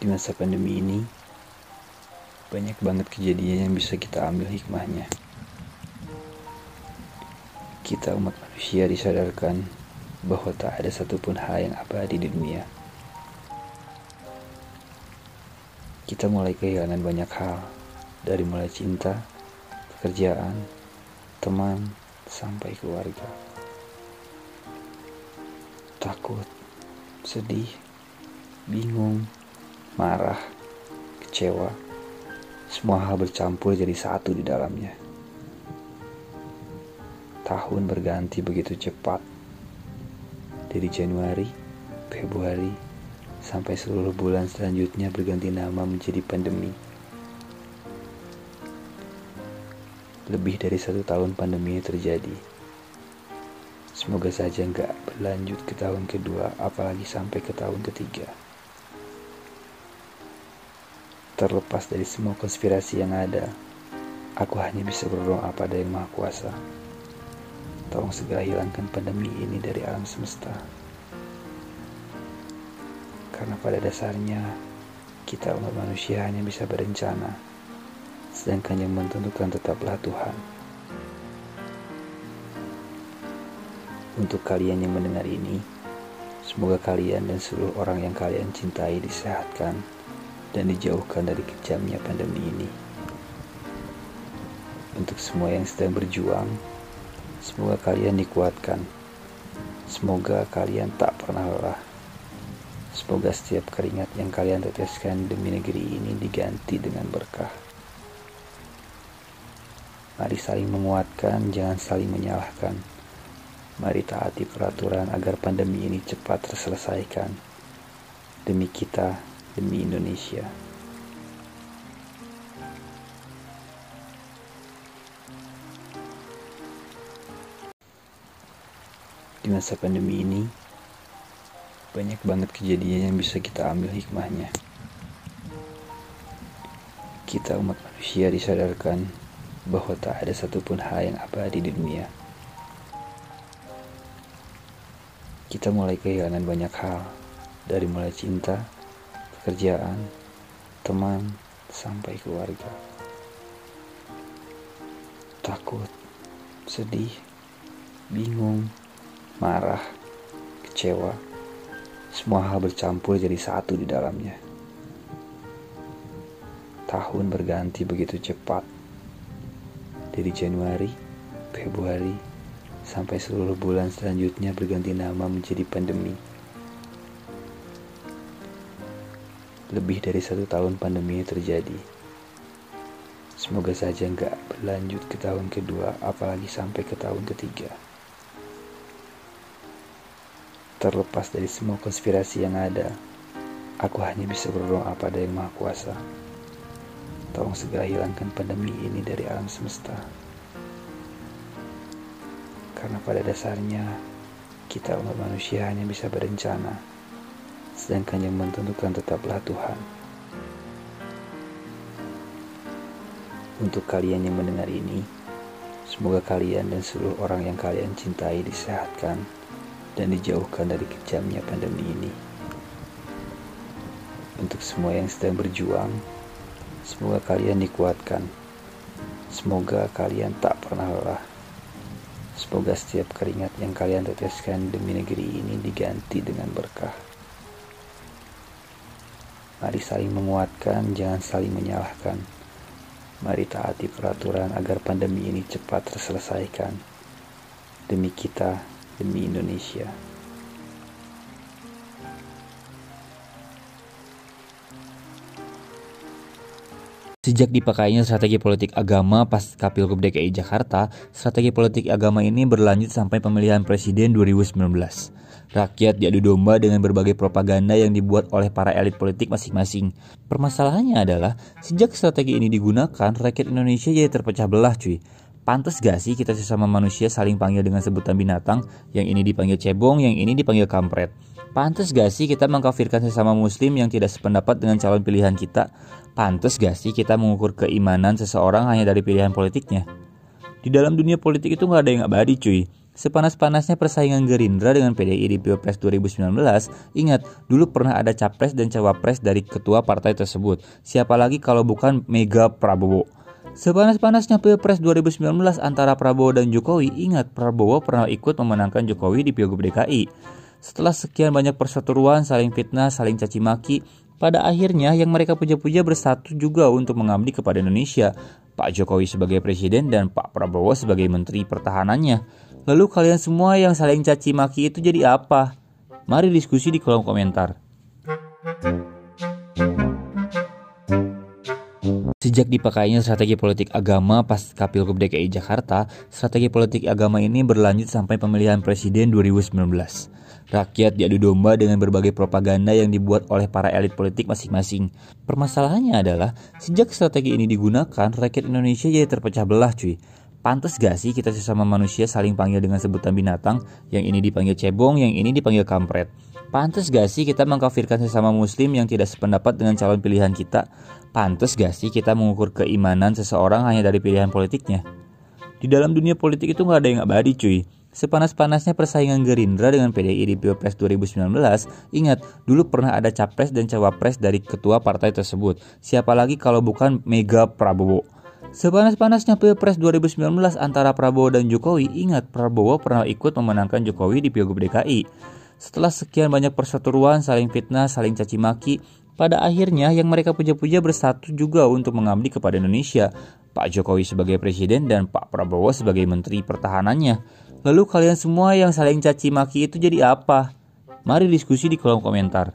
Di masa pandemi ini, banyak banget kejadian yang bisa kita ambil hikmahnya. Kita umat manusia disadarkan bahwa tak ada satupun hal yang abadi di dunia. Kita mulai kehilangan banyak hal, dari mulai cinta, pekerjaan, teman, sampai keluarga. Takut, sedih, bingung, marah, kecewa, semua hal bercampur jadi satu di dalamnya. Tahun berganti begitu cepat. Dari Januari, Februari, sampai seluruh bulan selanjutnya berganti nama menjadi pandemi. Lebih dari satu tahun pandemi terjadi. Semoga saja nggak berlanjut ke tahun kedua, apalagi sampai ke tahun ketiga. Terlepas dari semua konspirasi yang ada, aku hanya bisa berdoa pada Yang Maha Kuasa. Tolong segera hilangkan pandemi ini dari alam semesta. Karena pada dasarnya, kita umat manusia hanya bisa berencana, sedangkan yang menentukan tetaplah Tuhan. Untuk kalian yang mendengar ini, semoga kalian dan seluruh orang yang kalian cintai disehatkan dan dijauhkan dari kejamnya pandemi ini. Untuk semua yang sedang berjuang, semoga kalian dikuatkan. Semoga kalian tak pernah lelah. Semoga setiap keringat yang kalian teteskan demi negeri ini diganti dengan berkah. Mari saling menguatkan, jangan saling menyalahkan. Mari taati peraturan agar pandemi ini cepat terselesaikan. Demi kita demi Indonesia. Di masa pandemi ini, banyak banget kejadian yang bisa kita ambil hikmahnya. Kita umat manusia disadarkan bahwa tak ada satupun hal yang abadi di dunia. Kita mulai kehilangan banyak hal, dari mulai cinta, pekerjaan, teman, sampai keluarga. Takut, sedih, bingung, marah, kecewa, semua hal bercampur jadi satu di dalamnya. Tahun berganti begitu cepat. Dari Januari, Februari, sampai seluruh bulan selanjutnya berganti nama menjadi pandemi. Lebih dari satu tahun pandemi terjadi. Semoga saja nggak berlanjut ke tahun kedua, apalagi sampai ke tahun ketiga. Terlepas dari semua konspirasi yang ada, aku hanya bisa berdoa pada Yang Maha Kuasa. Tolong segera hilangkan pandemi ini dari alam semesta. Karena pada dasarnya, kita umat manusia hanya bisa berencana sedangkan yang menentukan tetaplah Tuhan. Untuk kalian yang mendengar ini, semoga kalian dan seluruh orang yang kalian cintai disehatkan dan dijauhkan dari kejamnya pandemi ini. Untuk semua yang sedang berjuang, semoga kalian dikuatkan. Semoga kalian tak pernah lelah. Semoga setiap keringat yang kalian teteskan demi negeri ini diganti dengan berkah. Mari saling menguatkan, jangan saling menyalahkan. Mari taati peraturan agar pandemi ini cepat terselesaikan. Demi kita, demi Indonesia. Sejak dipakainya strategi politik agama pas Pilgub DKI Jakarta, strategi politik agama ini berlanjut sampai pemilihan presiden 2019. Rakyat diadu domba dengan berbagai propaganda yang dibuat oleh para elit politik masing-masing. Permasalahannya adalah, sejak strategi ini digunakan, rakyat Indonesia jadi terpecah belah cuy. Pantas gak sih kita sesama manusia saling panggil dengan sebutan binatang, yang ini dipanggil cebong, yang ini dipanggil kampret. Pantas gak sih kita mengkafirkan sesama muslim yang tidak sependapat dengan calon pilihan kita? Pantas gak sih kita mengukur keimanan seseorang hanya dari pilihan politiknya? Di dalam dunia politik itu gak ada yang abadi cuy Sepanas-panasnya persaingan Gerindra dengan PDI di Pilpres 2019, ingat, dulu pernah ada capres dan cawapres dari ketua partai tersebut. Siapa lagi kalau bukan Mega Prabowo. Sepanas-panasnya Pilpres 2019 antara Prabowo dan Jokowi, ingat Prabowo pernah ikut memenangkan Jokowi di Pilgub DKI. Setelah sekian banyak perseteruan, saling fitnah, saling caci maki, pada akhirnya yang mereka puja-puja bersatu juga untuk mengabdi kepada Indonesia. Pak Jokowi sebagai presiden dan Pak Prabowo sebagai menteri pertahanannya. Lalu kalian semua yang saling caci maki itu jadi apa? Mari diskusi di kolom komentar. Sejak dipakainya strategi politik agama pas Pilgub DKI Jakarta, strategi politik agama ini berlanjut sampai pemilihan presiden 2019. Rakyat diadu domba dengan berbagai propaganda yang dibuat oleh para elit politik masing-masing. Permasalahannya adalah, sejak strategi ini digunakan, rakyat Indonesia jadi terpecah belah cuy. Pantes gak sih kita sesama manusia saling panggil dengan sebutan binatang, yang ini dipanggil cebong, yang ini dipanggil kampret? Pantes gak sih kita mengkafirkan sesama muslim yang tidak sependapat dengan calon pilihan kita? Pantes gak sih kita mengukur keimanan seseorang hanya dari pilihan politiknya? Di dalam dunia politik itu gak ada yang abadi cuy. Sepanas-panasnya persaingan Gerindra dengan PDI di Pilpres 2019, ingat, dulu pernah ada capres dan cawapres dari ketua partai tersebut. Siapa lagi kalau bukan Mega Prabowo. Sepanas-panasnya Pilpres 2019 antara Prabowo dan Jokowi, ingat Prabowo pernah ikut memenangkan Jokowi di Pilgub DKI. Setelah sekian banyak perseteruan, saling fitnah, saling caci maki, pada akhirnya yang mereka puja-puja bersatu juga untuk mengabdi kepada Indonesia. Pak Jokowi sebagai presiden dan Pak Prabowo sebagai menteri pertahanannya. Lalu kalian semua yang saling caci maki itu jadi apa? Mari diskusi di kolom komentar.